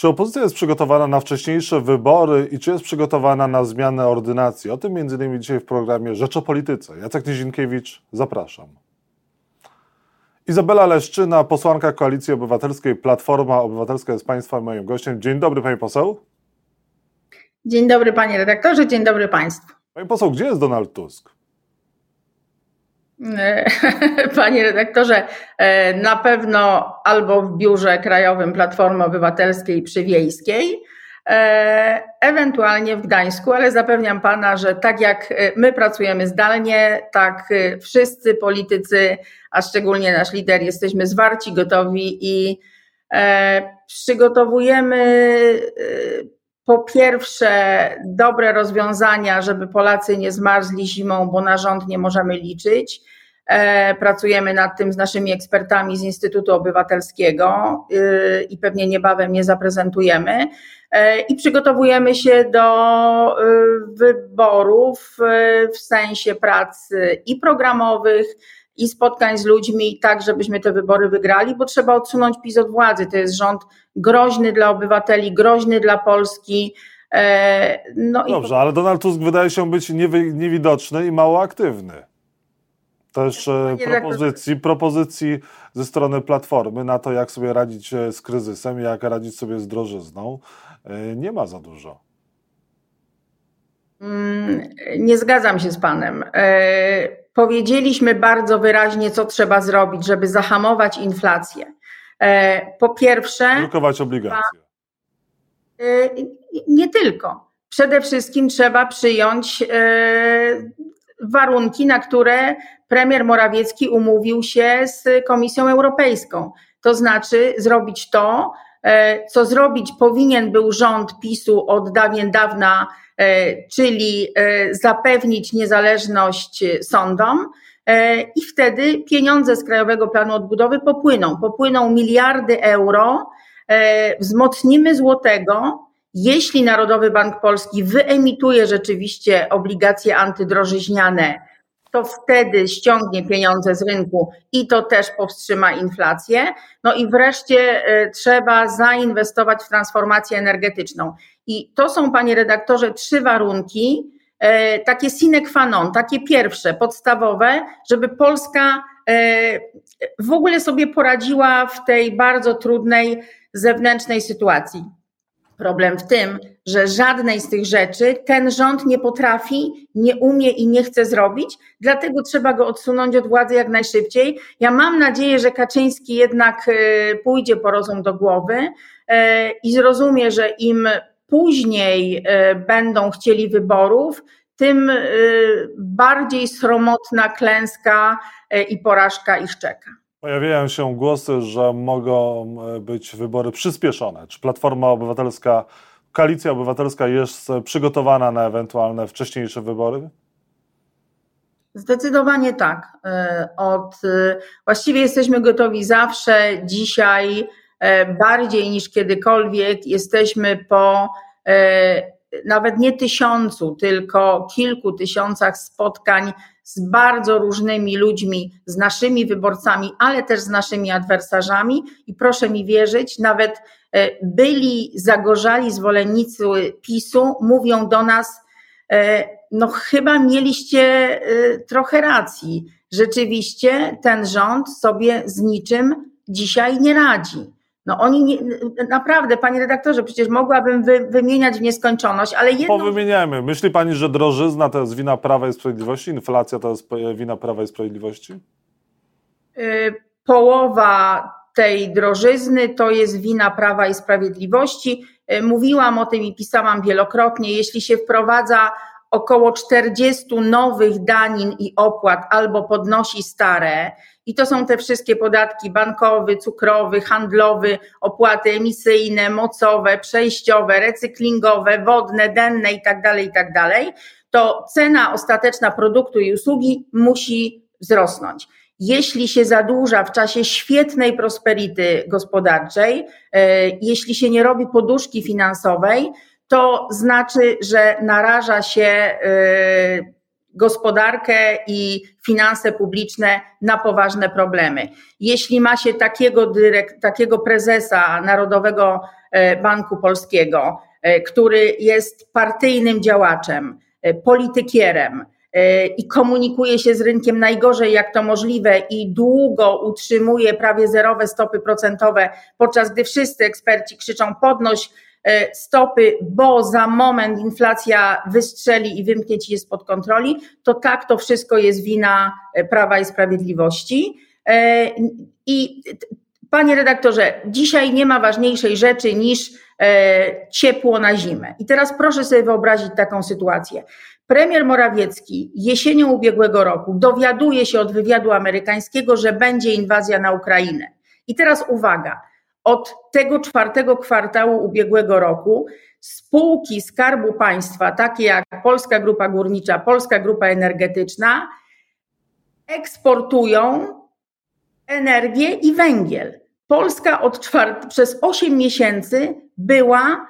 Czy opozycja jest przygotowana na wcześniejsze wybory i czy jest przygotowana na zmianę ordynacji? O tym między innymi dzisiaj w programie Rzecz o Polityce. Jacek Nizinkiewicz, zapraszam. Izabela Leszczyna, posłanka Koalicji Obywatelskiej, Platforma Obywatelska jest Państwa moim gościem. Dzień dobry, Pani Poseł. Dzień dobry, Panie redaktorze, dzień dobry Państwu. Pani Poseł, gdzie jest Donald Tusk? Panie redaktorze, e, na pewno albo w biurze krajowym Platformy Obywatelskiej przy Wiejskiej, e, ewentualnie w Gdańsku, ale zapewniam pana, że tak jak e, my pracujemy zdalnie, tak wszyscy politycy, a szczególnie nasz lider, jesteśmy zwarci, gotowi i przygotowujemy po pierwsze dobre rozwiązania, żeby Polacy nie zmarzli zimą, bo na rząd nie możemy liczyć. E, pracujemy nad tym z naszymi ekspertami z Instytutu Obywatelskiego y, i pewnie niebawem je zaprezentujemy. E, I przygotowujemy się do y, wyborów y, w sensie prac i programowych, i spotkań z ludźmi, tak żebyśmy te wybory wygrali, bo trzeba odsunąć PiS od władzy. To jest rząd groźny dla obywateli, groźny dla Polski. E, no Dobrze, i... ale Donald Tusk wydaje się być niewidoczny i mało aktywny. Też e, propozycji, propozycji ze strony Platformy na to, jak sobie radzić e, z kryzysem, jak radzić sobie z drożyzną, nie ma za dużo. Mm, nie zgadzam się z Panem. Powiedzieliśmy bardzo wyraźnie, co trzeba zrobić, żeby zahamować inflację. E, po pierwsze. Drukować obligacje. E, nie tylko. Przede wszystkim trzeba przyjąć e, warunki, na które premier Morawiecki umówił się z Komisją Europejską. To znaczy zrobić to, co zrobić powinien był rząd PiSu od dawien dawna, czyli zapewnić niezależność sądom E, i wtedy pieniądze z Krajowego Planu Odbudowy popłyną. Popłyną miliardy euro, e, wzmocnimy złotego. Jeśli Narodowy Bank Polski wyemituje rzeczywiście obligacje antydrożyźniane, to wtedy ściągnie pieniądze z rynku i to też powstrzyma inflację. No i wreszcie e, trzeba zainwestować w transformację energetyczną. I to są, panie redaktorze, trzy warunki, E, takie sine qua non, takie pierwsze, podstawowe, żeby Polska e, w ogóle sobie poradziła w tej bardzo trudnej zewnętrznej sytuacji. Problem w tym, że żadnej z tych rzeczy ten rząd nie potrafi, nie umie i nie chce zrobić, dlatego trzeba go odsunąć od władzy jak najszybciej. Ja mam nadzieję, że Kaczyński jednak e, pójdzie po rozum do głowy i zrozumie, że im później e, będą chcieli wyborów, tym bardziej sromotna klęska i porażka ich czeka. Pojawiają się głosy, że mogą być wybory przyspieszone. Czy Platforma Obywatelska, Koalicja Obywatelska jest przygotowana na ewentualne wcześniejsze wybory? Zdecydowanie tak. Od, właściwie jesteśmy gotowi zawsze. Dzisiaj E, bardziej niż kiedykolwiek jesteśmy po e, nawet nie tysiącu, tylko kilku tysiącach spotkań z bardzo różnymi ludźmi, z naszymi wyborcami, ale też z naszymi adwersarzami. I proszę mi wierzyć, nawet e, byli zagorzali zwolennicy PiSu mówią do nas, no chyba mieliście trochę racji. Rzeczywiście ten rząd sobie z niczym dzisiaj nie radzi. No oni nie, naprawdę, panie redaktorze, przecież mogłabym wy, wymieniać w nieskończoność, ale jedno... Powymieniajmy. Myśli pani, że drożyzna to jest wina Prawa i Sprawiedliwości? Inflacja to jest wina Prawa i Sprawiedliwości? Y, połowa tej drożyzny to jest wina Prawa i Sprawiedliwości. Y, mówiłam o tym i pisałam wielokrotnie. Jeśli się wprowadza około 40 nowych danin i opłat albo podnosi stare, i to są te wszystkie podatki bankowy, cukrowy, handlowy, opłaty emisyjne, mocowe, przejściowe, recyklingowe, wodne, denne itd., tak itd., tak to cena ostateczna produktu i usługi musi wzrosnąć. Jeśli się zadłuża w czasie świetnej prosperity gospodarczej, e, jeśli się nie robi poduszki finansowej, to znaczy, że naraża się e, gospodarkę i finanse publiczne na poważne problemy. Jeśli ma się takiego, dyrekt, takiego prezesa Narodowego Banku Polskiego, który jest partyjnym działaczem, politykierem, i komunikuje się z rynkiem najgorzej, jak to możliwe, i długo utrzymuje prawie zerowe stopy procentowe, podczas gdy wszyscy eksperci krzyczą podnoś E, stopy, bo za moment inflacja wystrzeli i wymknie ci je spod kontroli, to tak to wszystko jest wina e, Prawa i Sprawiedliwości. E, I panie redaktorze, dzisiaj nie ma ważniejszej rzeczy niż ciepło na zimę. I teraz proszę sobie wyobrazić taką sytuację. Premier Morawiecki jesienią ubiegłego roku dowiaduje się od wywiadu amerykańskiego, że będzie inwazja na Ukrainę. I teraz uwaga, od tego czwartego kwartału ubiegłego roku spółki Skarbu Państwa, takie jak Polska Grupa Górnicza, Polska Grupa Energetyczna, eksportują energię i węgiel. Polska od czwart- przez 8 miesięcy była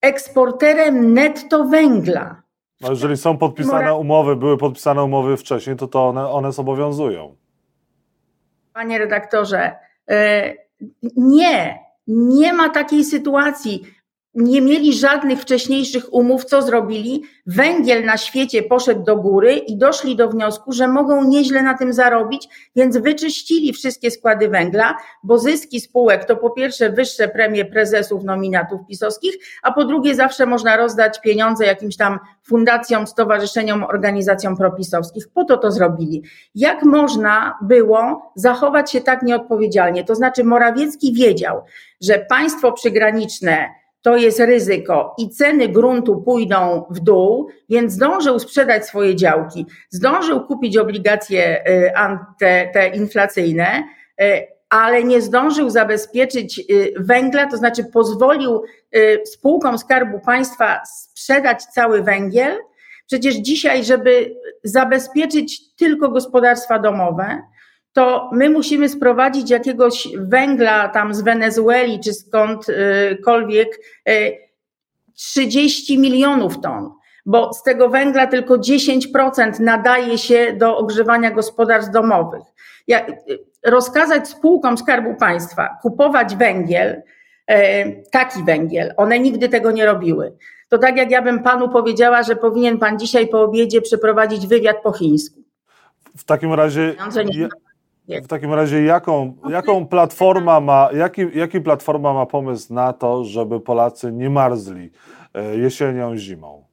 eksporterem netto węgla. No jeżeli są podpisane umowy, były podpisane umowy wcześniej, to, to one, one zobowiązują. Panie redaktorze, e, nie, nie ma takiej sytuacji nie mieli żadnych wcześniejszych umów, co zrobili? Węgiel na świecie poszedł do góry i doszli do wniosku, że mogą nieźle na tym zarobić, więc wyczyścili wszystkie składy węgla, bo zyski spółek to po pierwsze wyższe premie prezesów, nominatów pisowskich, a po drugie zawsze można rozdać pieniądze jakimś tam fundacjom, stowarzyszeniom, organizacjom propisowskich. Po to to zrobili. Jak można było zachować się tak nieodpowiedzialnie? To znaczy Morawiecki wiedział, że państwo przygraniczne to jest ryzyko i ceny gruntu pójdą w dół, więc zdążył sprzedać swoje działki, zdążył kupić obligacje y, te, te inflacyjne, y, ale nie zdążył zabezpieczyć y, węgla, to znaczy pozwolił spółkom Skarbu Państwa sprzedać cały węgiel. Przecież dzisiaj, żeby zabezpieczyć tylko gospodarstwa domowe, to my musimy sprowadzić jakiegoś węgla tam z Wenezueli czy skądkolwiek 30 y, milionów ton, bo z tego węgla tylko 10% nadaje się do ogrzewania gospodarstw domowych. Y, rozkazać spółkom Skarbu Państwa kupować węgiel, y, taki węgiel, one nigdy tego nie robiły. To tak jak ja bym panu powiedziała, że powinien pan dzisiaj po obiedzie przeprowadzić wywiad po chińsku. W takim razie. W takim razie jaką, jaką platforma ma, jaki, jaki platforma ma pomysł na to, żeby Polacy nie marzli e, jesienią, zimą?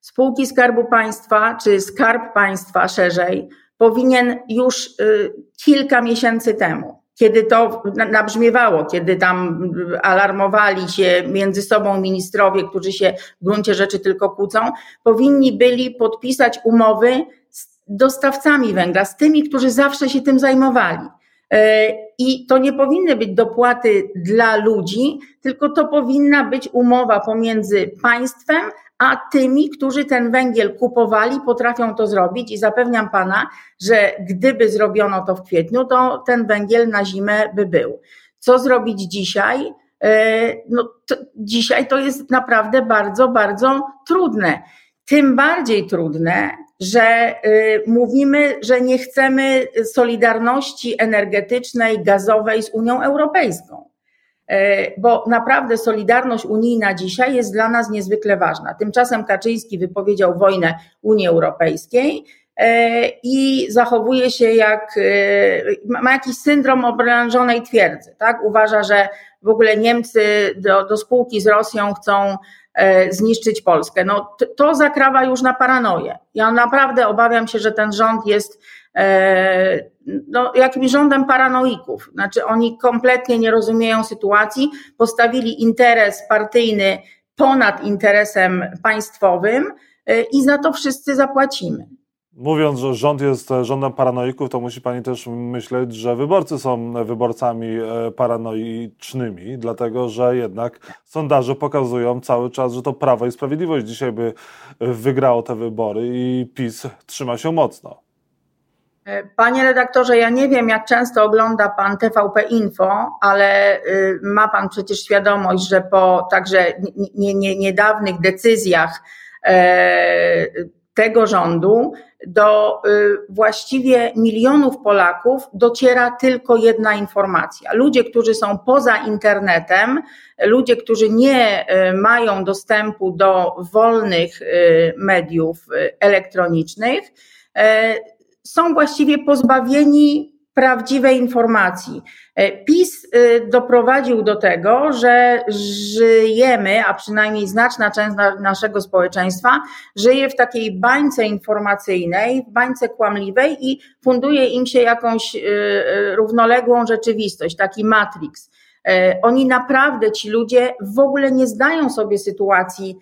Spółki Skarbu Państwa, czy Skarb Państwa szerzej, powinien już y, kilka miesięcy temu, kiedy to nabrzmiewało, kiedy tam alarmowali się między sobą ministrowie, którzy się w gruncie rzeczy tylko kłócą, powinni byli podpisać umowy dostawcami węgla, z tymi, którzy zawsze się tym zajmowali. E, I to nie powinny być dopłaty dla ludzi, tylko to powinna być umowa pomiędzy państwem a tymi, którzy ten węgiel kupowali, potrafią to zrobić i zapewniam pana, że gdyby zrobiono to w kwietniu, to ten węgiel na zimę by był. Co zrobić dzisiaj? E, no, to dzisiaj to jest naprawdę bardzo, bardzo trudne. Tym bardziej trudne, że y, mówimy, że nie chcemy solidarności energetycznej, gazowej z Unią Europejską. Y, bo naprawdę solidarność unijna dzisiaj jest dla nas niezwykle ważna. Tymczasem Kaczyński wypowiedział wojnę Unii Europejskiej y, i zachowuje się jak, ma jakiś syndrom obrężonej twierdzy, tak? Uważa, że w ogóle Niemcy do, do spółki z Rosją chcą zniszczyć Polskę. No, to zakrawa już na paranoję. Ja naprawdę obawiam się, że ten rząd jest e, no, jakimś rządem paranoików. Znaczy, oni kompletnie nie rozumieją sytuacji, postawili interes partyjny ponad interesem państwowym e, i za to wszyscy zapłacimy. Mówiąc, że rząd jest rządem paranoików, to musi pani też myśleć, że wyborcy są wyborcami e, paranoicznymi, dlatego że jednak sondaże pokazują cały czas, że to Prawo i Sprawiedliwość dzisiaj by wygrało te wybory i PiS trzyma się mocno. E, panie redaktorze, ja nie wiem, jak często ogląda pan TVP Info, ale y, ma pan przecież świadomość, że po także niedawnych decyzjach e, tego rządu do y, właściwie milionów Polaków dociera tylko jedna informacja. Ludzie, którzy są poza internetem, ludzie, którzy nie y, mają dostępu do wolnych y, mediów elektronicznych, są właściwie pozbawieni prawdziwej informacji. E, PiS e, doprowadził do tego, że żyjemy, a przynajmniej znaczna część naszego społeczeństwa żyje w takiej bańce informacyjnej, w bańce kłamliwej i funduje im się jakąś e, równoległą rzeczywistość, taki matrix. Oni naprawdę, ci ludzie, w ogóle nie zdają sobie sytuacji,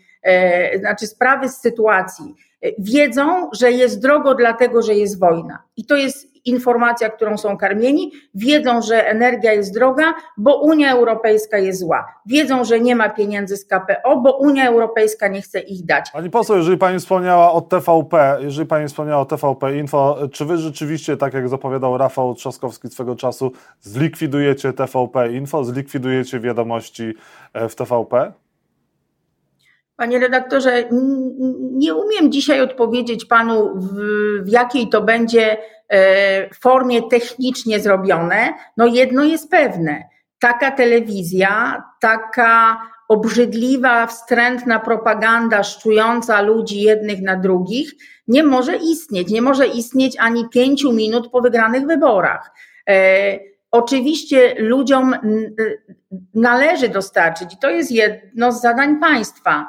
znaczy sprawy z sytuacji. Wiedzą, że jest drogo, dlatego że jest wojna. I to jest informacja, którą są karmieni, wiedzą, że energia jest droga, bo Unia Europejska jest zła. Wiedzą, że nie ma pieniędzy z KPO, bo Unia Europejska nie chce ich dać. Pani poseł, jeżeli Pani wspomniała o TVP, jeżeli Pani wspomniała o TVP Info, czy Wy rzeczywiście, tak jak zapowiadał Rafał Trzaskowski swego czasu, zlikwidujecie TVP Info, zlikwidujecie wiadomości e, w TVP? Panie redaktorze, nie umiem dzisiaj odpowiedzieć panu, w, w, jakiej to będzie e, formie technicznie zrobione. No jedno jest pewne. Taka telewizja, taka obrzydliwa, wstrętna propaganda szczująca ludzi jednych na drugich nie może istnieć. Nie może istnieć ani pięciu minut po wygranych wyborach. E, oczywiście ludziom należy dostarczyć, i to jest jedno z zadań państwa,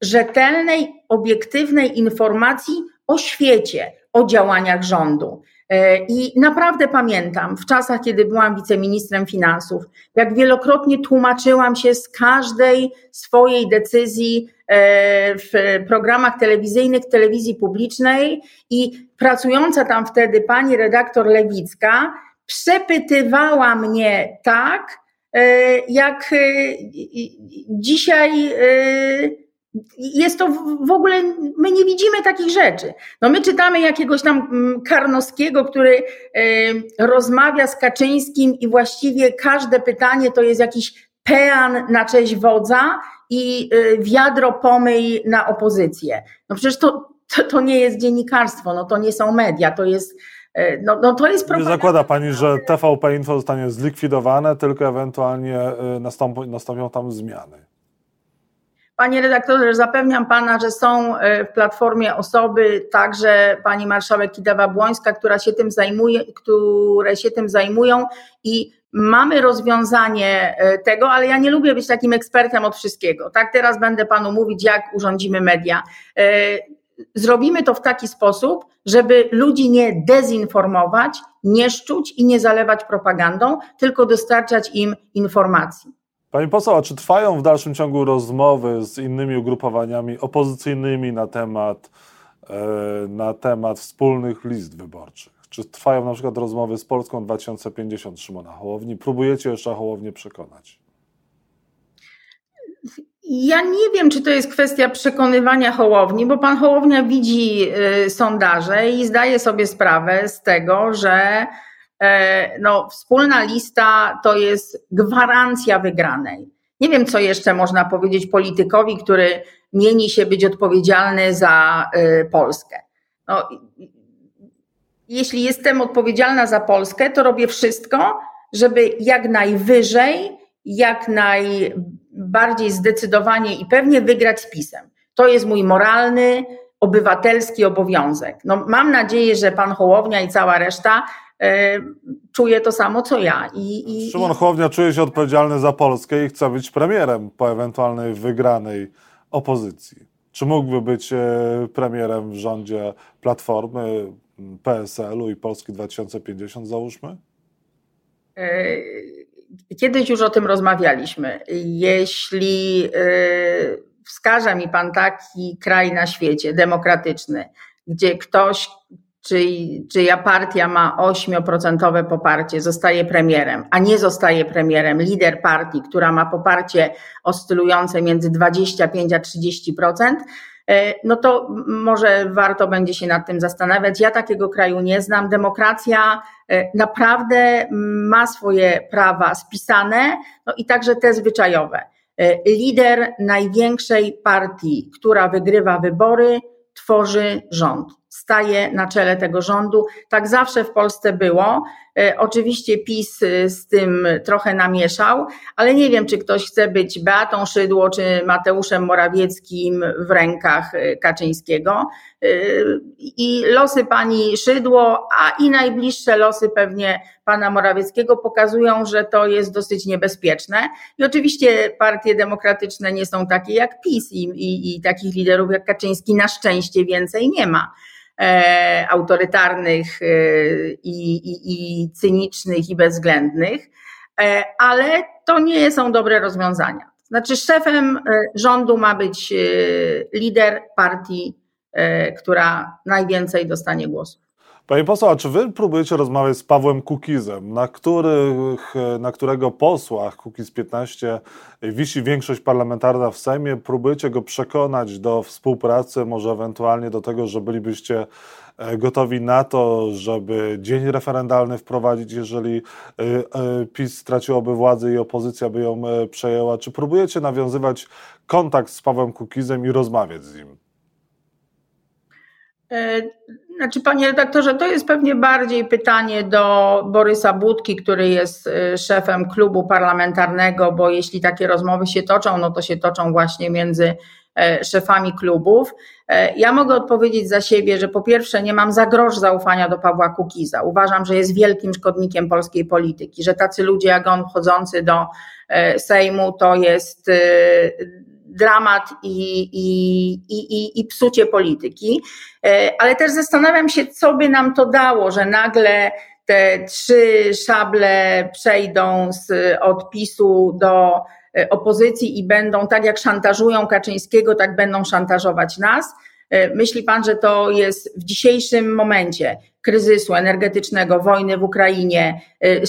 rzetelnej, obiektywnej informacji o świecie, o działaniach rządu. E, I naprawdę pamiętam w czasach, kiedy byłam wiceministrem finansów, jak wielokrotnie tłumaczyłam się z każdej swojej decyzji e, w programach telewizyjnych telewizji publicznej i pracująca tam wtedy pani redaktor Lewicka przepytywała mnie tak, jak e, dzisiaj e, jest to w ogóle, my nie widzimy takich rzeczy. No my czytamy jakiegoś tam mm, Karnowskiego, który rozmawia z Kaczyńskim i właściwie każde pytanie to jest jakiś pean na cześć wodza i wiadro pomyj na opozycję. No przecież to, to, to nie jest dziennikarstwo, no to nie są media, to jest E, no, no to jest Nie zakłada Pani, że TVP Info zostanie zlikwidowane, tylko ewentualnie e, nastąpią, nastąpią tam zmiany. Panie redaktorze, zapewniam Pana, że są e, w Platformie osoby, także Pani Marszałek Kidawa-Błońska, która się tym zajmuje, które się tym zajmują i mamy rozwiązanie tego, ale ja nie lubię być takim ekspertem od wszystkiego. Tak, teraz będę Panu mówić, jak urządzimy media zrobimy to w taki sposób, żeby ludzi nie dezinformować, nie szczuć i nie zalewać propagandą, tylko dostarczać im informacji. Pani poseł, a czy trwają w dalszym ciągu rozmowy z innymi ugrupowaniami opozycyjnymi na temat, e, na temat wspólnych list wyborczych? Czy trwają na przykład rozmowy z Polską 2050 Szymona Hołowni? Próbujecie jeszcze Hołownię przekonać? Ja nie wiem, czy to jest kwestia przekonywania Hołowni, bo pan Hołownia widzi y, sondaże i zdaje sobie sprawę z tego, że e, no, wspólna lista to jest gwarancja wygranej. Nie wiem, co jeszcze można powiedzieć politykowi, który mieni się być odpowiedzialny za y, Polskę. No, jeśli jestem odpowiedzialna za Polskę, to robię wszystko, żeby jak najwyżej, jak naj bardziej zdecydowanie i pewnie wygrać z PiSem. To jest mój moralny, obywatelski obowiązek. No, mam nadzieję, że pan Hołownia i cała reszta e, czuje to samo co ja. I, i, Szymon Hołownia czuje się odpowiedzialny za Polskę i chce być premierem po ewentualnej wygranej opozycji. Czy mógłby być e, premierem w rządzie Platformy, PSL-u i Polski 2050, załóżmy? E, Kiedyś już o tym rozmawialiśmy. Jeśli y, wskaże mi Pan taki kraj na świecie demokratyczny, gdzie ktoś, czy, czyja partia ma 8% poparcie, zostaje premierem, a nie zostaje premierem lider partii, która ma poparcie oscylujące między 25 a 30%, E, no to może warto będzie się nad tym zastanawiać. Ja takiego kraju nie znam. Demokracja e, naprawdę ma swoje prawa spisane, no i także te zwyczajowe. E, lider największej partii, która wygrywa wybory, tworzy rząd staje na czele tego rządu. Tak zawsze w Polsce było. E, oczywiście PiS e, z tym trochę namieszał, ale nie wiem, czy ktoś chce być Beatą Szydło czy Mateuszem Morawieckim w rękach e, Kaczyńskiego. I losy pani Szydło, a i najbliższe losy pewnie pana Morawieckiego pokazują, że to jest dosyć niebezpieczne. I oczywiście partie demokratyczne nie są takie jak PiS i, i, i takich liderów jak Kaczyński na szczęście więcej nie ma. E, autorytarnych e, i, i, i cynicznych i bezwzględnych, e, ale to nie są dobre rozwiązania. Znaczy, szefem rządu ma być lider partii, która najwięcej dostanie głosów. Panie poseł, a czy wy próbujecie rozmawiać z Pawłem Kukizem, na, których, na którego posłach Kukiz 15 wisi większość parlamentarna w Sejmie? Próbujecie go przekonać do współpracy, może ewentualnie do tego, że bylibyście e, gotowi na to, żeby dzień referendalny wprowadzić, jeżeli e, e, PiS straciłoby władzę i opozycja by ją przejęła? Czy próbujecie nawiązywać kontakt z Pawłem Kukizem i rozmawiać z nim? Znaczy, panie redaktorze, to jest pewnie bardziej pytanie do Borysa Budki, który jest y, szefem klubu parlamentarnego, bo jeśli takie rozmowy się toczą, no to się toczą właśnie między e, szefami klubów. E, ja mogę odpowiedzieć za siebie, że po pierwsze nie mam za grosz zaufania do Pawła Kukiza. Uważam, że jest wielkim szkodnikiem polskiej polityki, że tacy ludzie jak on wchodzący do e, Sejmu to jest dramat i, i, i, i psucie polityki, e, ale też zastanawiam się, co by nam to dało, że nagle te trzy szable przejdą z odpisu do e, opozycji i będą tak jak szantażują Kaczyńskiego, tak będą szantażować nas. E, myśli pan, że to jest w dzisiejszym momencie kryzysu energetycznego, wojny w Ukrainie,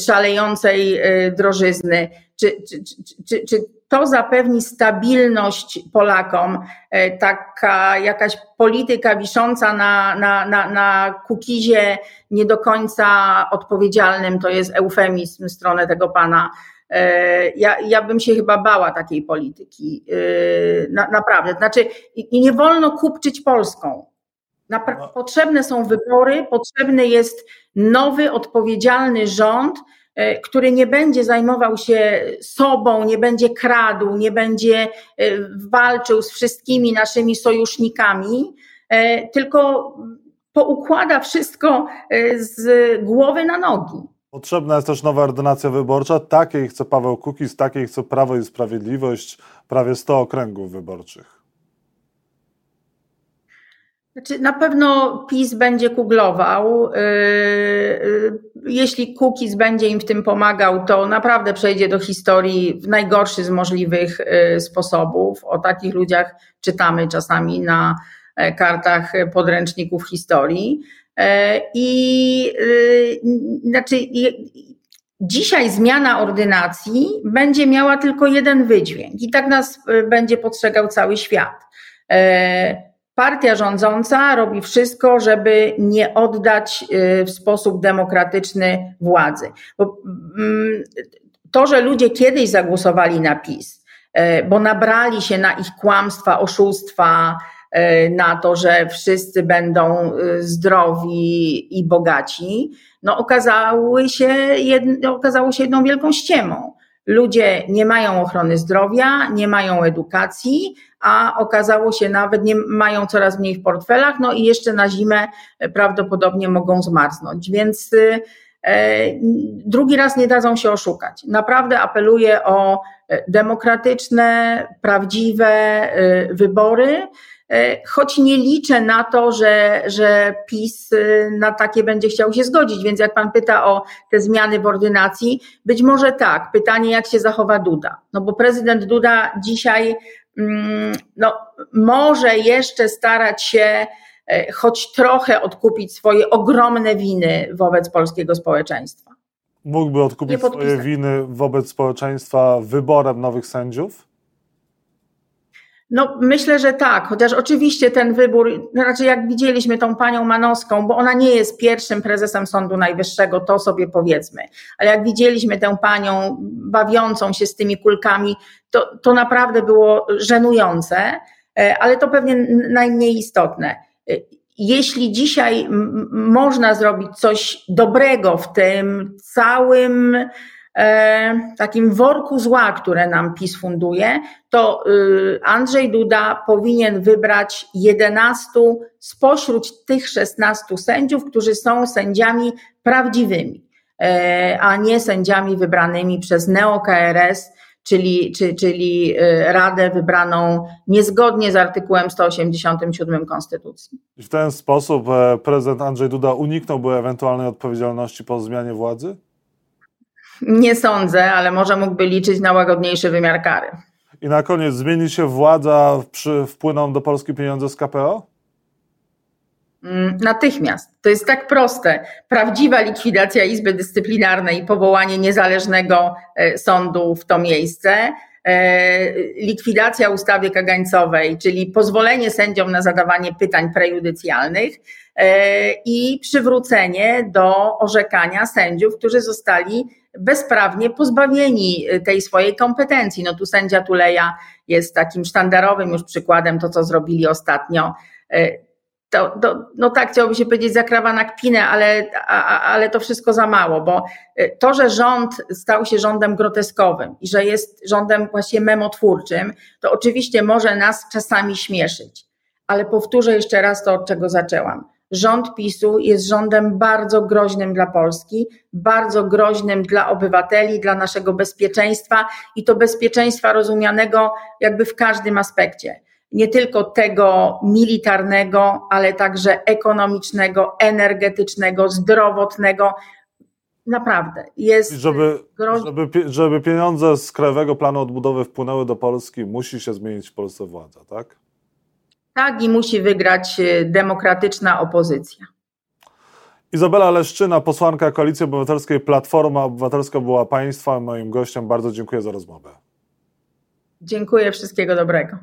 szalejącej drożyzny, czy, czy, czy, czy, to zapewni stabilność Polakom, e, taka jakaś polityka wisząca na, na, na, na kukizie nie do końca odpowiedzialnym, to jest eufemizm w stronę tego pana. E, ja, ja bym się chyba bała takiej polityki. E, na, naprawdę. Znaczy, i nie wolno kupczyć Polską. No. Potrzebne są wybory, potrzebny jest nowy, odpowiedzialny rząd, który nie będzie zajmował się sobą, nie będzie kradł, nie będzie e, walczył z wszystkimi naszymi sojusznikami, e, tylko poukłada wszystko z głowy na nogi. Potrzebna jest też nowa ordynacja wyborcza. Takiej chce Paweł Kukiz, takiej chce Prawo i Sprawiedliwość, prawie 100 okręgów wyborczych. Znaczy, na pewno PiS będzie kuglował. Y, y, jeśli Kukiz będzie im w tym pomagał, to naprawdę przejdzie do historii w najgorszy z możliwych y, sposobów. O takich ludziach czytamy czasami na e, kartach podręczników historii. E, I znaczy, dzisiaj zmiana ordynacji będzie miała tylko jeden wydźwięk, i tak nas będzie postrzegał cały świat e, Partia rządząca robi wszystko, żeby nie oddać y, w sposób demokratyczny władzy. Bo mm, to, że ludzie kiedyś zagłosowali na PiS, y, bo nabrali się na ich kłamstwa, oszustwa, y, na to, że wszyscy będą zdrowi i bogaci, no okazały się, okazało się jedną wielką ściemą. Ludzie nie mają ochrony zdrowia, nie mają edukacji, a okazało się nawet nie mają coraz mniej w portfelach, no i jeszcze na zimę prawdopodobnie mogą zmarznąć. Więc e, drugi raz nie dadzą się oszukać. Naprawdę apeluję o demokratyczne, prawdziwe e, wybory choć nie liczę na to, że, że PiS e, na takie będzie chciał się zgodzić. Więc jak pan pyta o te zmiany w ordynacji, być może tak. Pytanie, jak się zachowa Duda. No bo prezydent Duda dzisiaj mm, no, może jeszcze starać się e, choć trochę odkupić swoje ogromne winy wobec polskiego społeczeństwa. Mógłby odkupić swoje winy wobec społeczeństwa wyborem nowych sędziów? No, myślę, że tak, chociaż oczywiście ten wybór, raczej jak widzieliśmy tą panią Manowską, bo ona nie jest pierwszym prezesem Sądu Najwyższego, to sobie powiedzmy, ale jak widzieliśmy tę panią bawiącą się z tymi kulkami, to, to naprawdę było żenujące, e, ale to pewnie najmniej istotne. Jeśli dzisiaj można zrobić coś dobrego w tym całym e, takim worku zła, które nam PiS funduje, to y, Andrzej Duda powinien wybrać 11 spośród tych 16 sędziów, którzy są sędziami prawdziwymi, e, a nie sędziami wybranymi przez neo-KRS, czyli, czy, czyli y, Radę wybraną niezgodnie z artykułem 187 Konstytucji. W ten sposób e, prezydent Andrzej Duda uniknąłby ewentualnej odpowiedzialności po zmianie władzy? Nie sądzę, ale może mógłby liczyć na łagodniejszy wymiar kary. I na koniec, zmieni się władza, przy, wpłyną do Polski pieniądze z KPO? Mm, natychmiast. To jest tak proste. Prawdziwa likwidacja Izby Dyscyplinarnej i powołanie niezależnego e, sądu w to miejsce, e, likwidacja ustawy kagańcowej, czyli pozwolenie sędziom na zadawanie pytań prejudycjalnych i przywrócenie do orzekania sędziów, którzy zostali bezprawnie pozbawieni tej swojej kompetencji. No tu sędzia Tuleja jest takim sztandarowym już przykładem to, co zrobili ostatnio to, to, no tak, chciałoby się powiedzieć zakrawa na kpinę, ale, a, ale to wszystko za mało, bo to, że rząd stał się rządem groteskowym i że jest rządem właśnie memotwórczym, to oczywiście może nas czasami śmieszyć. Ale powtórzę jeszcze raz to, od czego zaczęłam. Rząd PiSu jest rządem bardzo groźnym dla Polski, bardzo groźnym dla obywateli, dla naszego bezpieczeństwa i to bezpieczeństwa rozumianego jakby w każdym aspekcie nie tylko tego militarnego, ale także ekonomicznego, energetycznego, zdrowotnego. Naprawdę jest. Żeby, żeby, żeby pieniądze z Krajowego Planu Odbudowy wpłynęły do Polski, musi się zmienić w Polsce władza, tak? Tak, i musi wygrać y, demokratyczna opozycja. Izabela Leszczyna, posłanka Koalicji Obywatelskiej Platforma Obywatelska była Państwa moim gościem. Bardzo dziękuję za rozmowę. Dziękuję, wszystkiego dobrego.